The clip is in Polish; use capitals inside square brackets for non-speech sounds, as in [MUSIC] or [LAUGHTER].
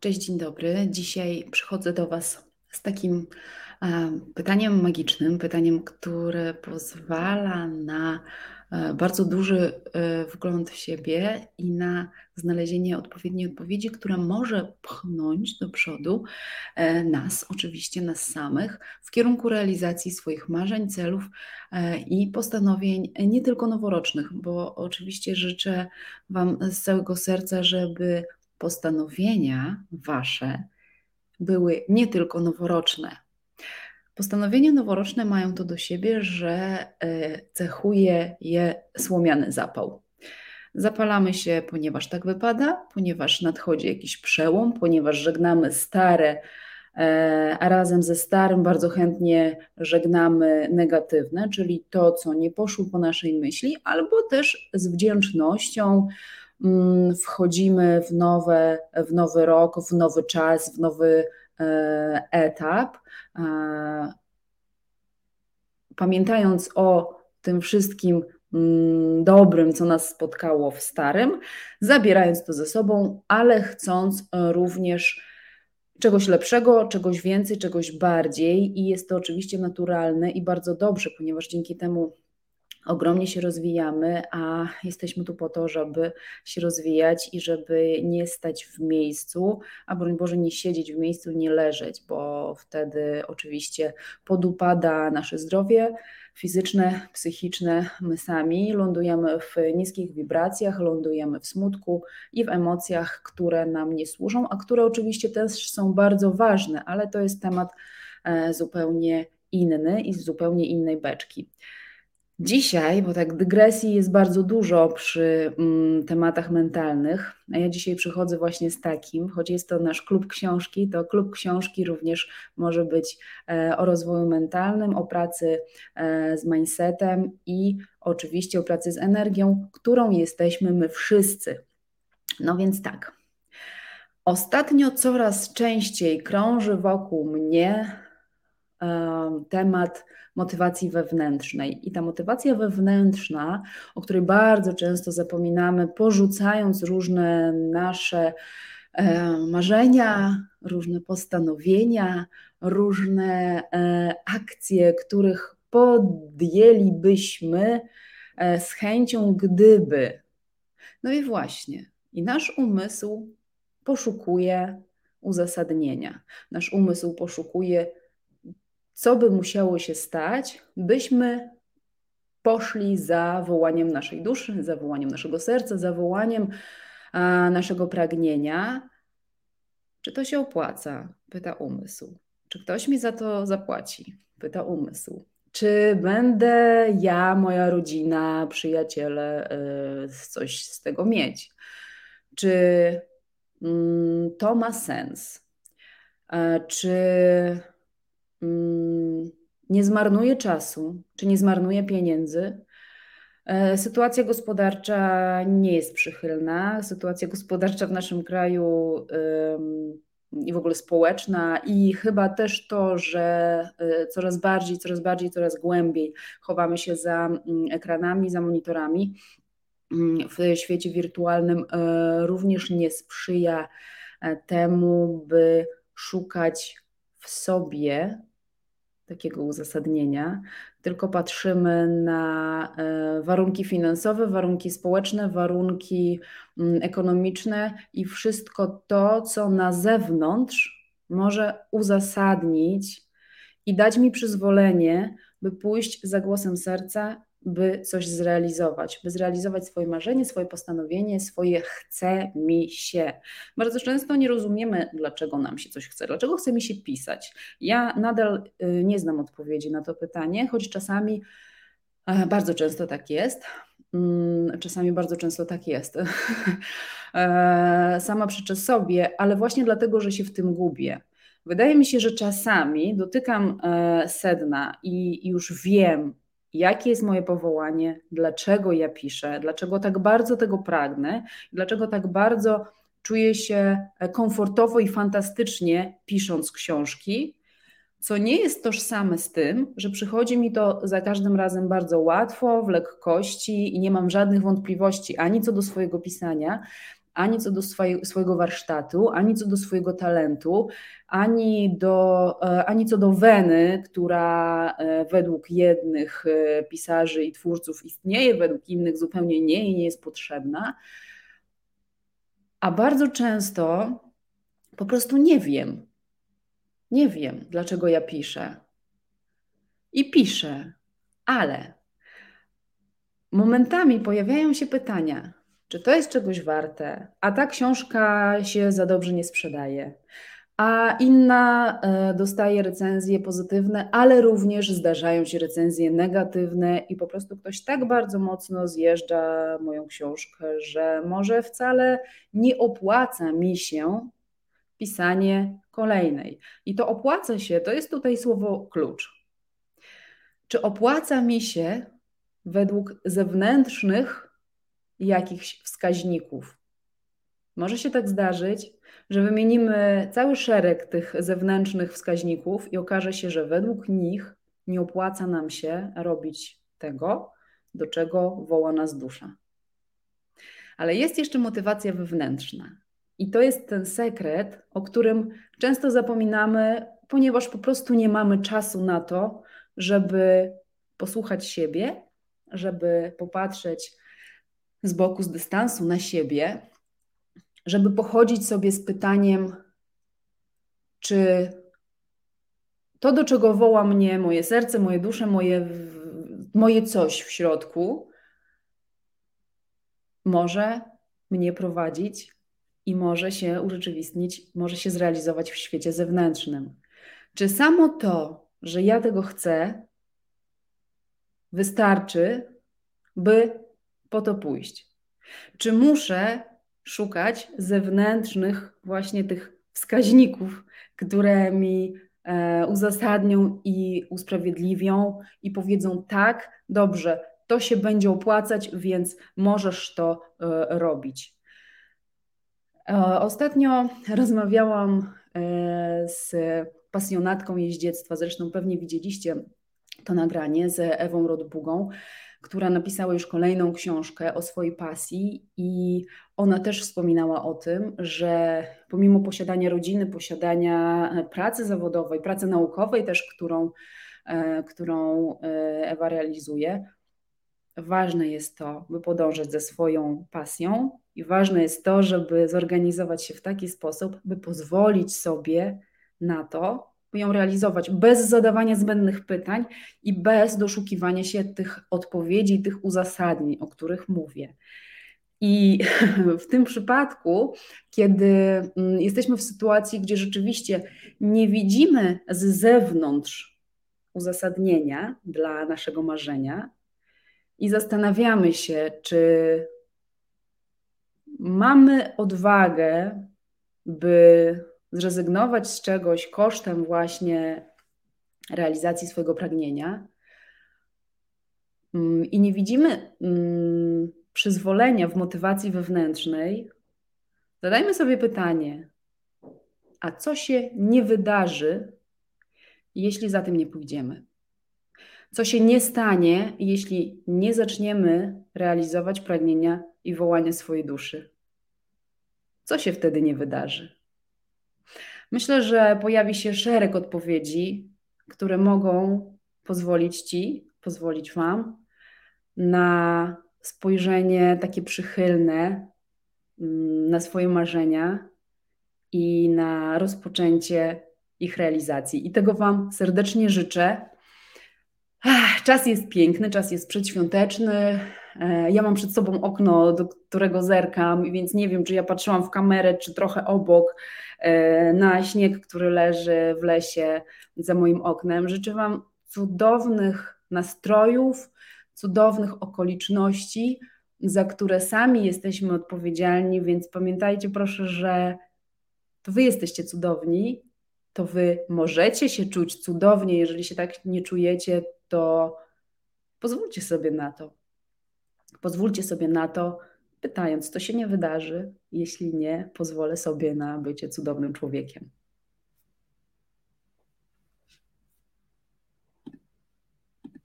Cześć, dzień dobry. Dzisiaj przychodzę do Was z takim pytaniem magicznym, pytaniem, które pozwala na e, bardzo duży e, wgląd w siebie i na znalezienie odpowiedniej odpowiedzi, która może pchnąć do przodu e, nas, oczywiście nas samych, w kierunku realizacji swoich marzeń, celów i postanowień, nie tylko noworocznych, bo oczywiście życzę Wam z całego serca, żeby postanowienia wasze były nie tylko noworoczne. Postanowienia noworoczne mają to do siebie, że e, cechuje je słomiany zapał. Zapalamy się, ponieważ tak wypada, ponieważ nadchodzi jakiś przełom, ponieważ żegnamy stare, e, a razem ze starym bardzo chętnie żegnamy negatywne, czyli to, co nie poszło po naszej myśli, albo też z wdzięcznością wchodzimy w, nowe, w nowy rok, w nowy czas, w nowy e, etap. E, pamiętając o tym wszystkim mm, dobrym, co nas spotkało w starym, zabierając to ze sobą, ale chcąc również czegoś lepszego, czegoś więcej, czegoś bardziej. I jest to oczywiście naturalne i bardzo dobrze, ponieważ dzięki temu ogromnie się rozwijamy, a jesteśmy tu po to, żeby się rozwijać i żeby nie stać w miejscu, a broń Boże nie siedzieć w miejscu, nie leżeć, bo wtedy oczywiście podupada nasze zdrowie fizyczne, psychiczne, my sami lądujemy w niskich wibracjach, lądujemy w smutku i w emocjach, które nam nie służą, a które oczywiście też są bardzo ważne, ale to jest temat e, zupełnie inny i z zupełnie innej beczki. Dzisiaj, bo tak dygresji jest bardzo dużo przy mm, tematach mentalnych, a ja dzisiaj przychodzę właśnie z takim, choć jest to nasz klub książki, to klub książki również może być e, o rozwoju mentalnym, o pracy e, z mindsetem i oczywiście o pracy z energią, którą jesteśmy my wszyscy. No więc tak. Ostatnio coraz częściej krąży wokół mnie temat motywacji wewnętrznej. I ta motywacja wewnętrzna, o której bardzo często zapominamy, porzucając różne nasze marzenia, różne postanowienia, różne e, akcje, których podjęlibyśmy e, z chęcią, gdyby. No i właśnie, i nasz umysł poszukuje uzasadnienia. Nasz umysł poszukuje co by musiało się stać, byśmy poszli za wołaniem naszej duszy, za wołaniem naszego serca, za wołaniem a, naszego pragnienia. Czy to się opłaca? Pyta umysł. Czy ktoś mi za to zapłaci? Pyta umysł. Czy będę ja, moja rodzina, przyjaciele y, coś z tego mieć? Czy mm, to ma sens? Czy nie zmarnuje czasu, czy nie zmarnuje pieniędzy. E, sytuacja gospodarcza nie jest przychylna. Sytuacja gospodarcza w naszym kraju i w ogóle społeczna, i chyba też to, że e, coraz bardziej, coraz bardziej, coraz głębiej chowamy się za mm, ekranami, za monitorami mm, w świecie wirtualnym, e, również nie sprzyja temu, by szukać w sobie takiego uzasadnienia, tylko patrzymy na e, warunki finansowe, warunki społeczne, warunki mm, ekonomiczne i wszystko to, co na zewnątrz może uzasadnić i dać mi przyzwolenie, by pójść za głosem serca by coś zrealizować, by zrealizować swoje marzenie, swoje postanowienie, swoje chce mi się. Bardzo często nie rozumiemy, dlaczego nam się coś chce, dlaczego chce mi się pisać. Ja nadal y, nie znam odpowiedzi na to pytanie, choć czasami e, bardzo często tak jest. Mm, czasami bardzo często tak jest. [LAUGHS] E, sama przeczę sobie, ale właśnie dlatego, że się w tym gubię. Wydaje mi się, że czasami dotykam e, sedna i już wiem, jakie jest moje powołanie, dlaczego ja piszę, dlaczego tak bardzo tego pragnę, dlaczego tak bardzo czuję się komfortowo i fantastycznie pisząc książki, co nie jest tożsame z tym, że przychodzi mi to za każdym razem bardzo łatwo, w lekkości i nie mam żadnych wątpliwości ani co do swojego pisania, ani co do swojego, warsztatu, ani co do swojego talentu, ani, do, e, ani co do weny, która e, według jednych e, pisarzy i twórców istnieje, według innych zupełnie nie i nie jest potrzebna. A bardzo często po prostu nie wiem. Nie wiem, dlaczego ja piszę. I piszę, ale momentami pojawiają się pytania, czy to jest czegoś warte, a ta książka się za dobrze nie sprzedaje, a inna e, dostaje recenzje pozytywne, ale również zdarzają się recenzje negatywne i po prostu ktoś tak bardzo mocno zjeżdża moją książkę, że może wcale nie opłaca mi się pisanie kolejnej. I to opłaca się, to jest tutaj słowo klucz. Czy opłaca mi się według zewnętrznych jakichś wskaźników? Może się tak zdarzyć, że wymienimy cały szereg tych zewnętrznych wskaźników i okaże się, że według nich nie opłaca nam się robić tego, do czego woła nas dusza. Ale jest jeszcze motywacja wewnętrzna. I to jest ten sekret, o którym często zapominamy, ponieważ po prostu nie mamy czasu na to, żeby posłuchać siebie, żeby popatrzeć z boku, z dystansu na siebie, żeby pochodzić sobie z pytaniem, czy to, do czego woła mnie moje serce, moje dusze, moje, moje coś w środku, może mnie prowadzić i może się urzeczywistnić, może się zrealizować w świecie zewnętrznym. Czy samo to, że ja tego chcę, wystarczy, by po to pójść? Czy muszę szukać zewnętrznych właśnie tych wskaźników, które mi e, uzasadnią i usprawiedliwią i powiedzą tak, dobrze, to się będzie opłacać, więc możesz to e, robić. E, ostatnio rozmawiałam z pasjonatką jeździectwa, zresztą pewnie widzieliście to nagranie z Ewą Rodbugą, która napisała już kolejną książkę o swojej pasji i ona też wspominała o tym, że pomimo posiadania rodziny, posiadania e, pracy zawodowej, pracy naukowej też, którą, e, którą e, Ewa realizuje, ważne jest to, by podążać ze swoją pasją i ważne jest to, żeby zorganizować się w taki sposób, by pozwolić sobie na to, ją realizować bez zadawania zbędnych pytań i bez doszukiwania się tych odpowiedzi, tych uzasadnień, o których mówię. I [LAUGHS] w tym przypadku, kiedy mm, jesteśmy w sytuacji, gdzie rzeczywiście nie widzimy z zewnątrz uzasadnienia dla naszego marzenia i zastanawiamy się, czy mamy odwagę, by zrezygnować z czegoś kosztem właśnie realizacji swojego pragnienia mm, i nie widzimy mm, przyzwolenia w motywacji wewnętrznej, zadajmy sobie pytanie, a co się nie wydarzy, jeśli za tym nie pójdziemy? Co się nie stanie, jeśli nie zaczniemy realizować pragnienia i wołania swojej duszy? Co się wtedy nie wydarzy? Myślę, że pojawi się szereg odpowiedzi, które mogą pozwolić Ci, pozwolić Wam na spojrzenie takie przychylne mm, na swoje marzenia i na rozpoczęcie ich realizacji. I tego Wam serdecznie życzę. Czas jest piękny, czas jest przedświąteczny. E, ja mam przed sobą okno, do którego zerkam, więc nie wiem, czy ja patrzyłam w kamerę, czy trochę obok e, na śnieg, który leży w lesie za moim oknem. Życzę Wam cudownych nastrojów, cudownych okoliczności, za które sami jesteśmy odpowiedzialni, więc pamiętajcie proszę, że to Wy jesteście cudowni, to Wy możecie się czuć cudownie. Jeżeli się tak nie czujecie, to pozwólcie sobie na to. Pozwólcie sobie na to, pytając, to się nie wydarzy. Jeśli nie, pozwolę sobie na bycie cudownym człowiekiem.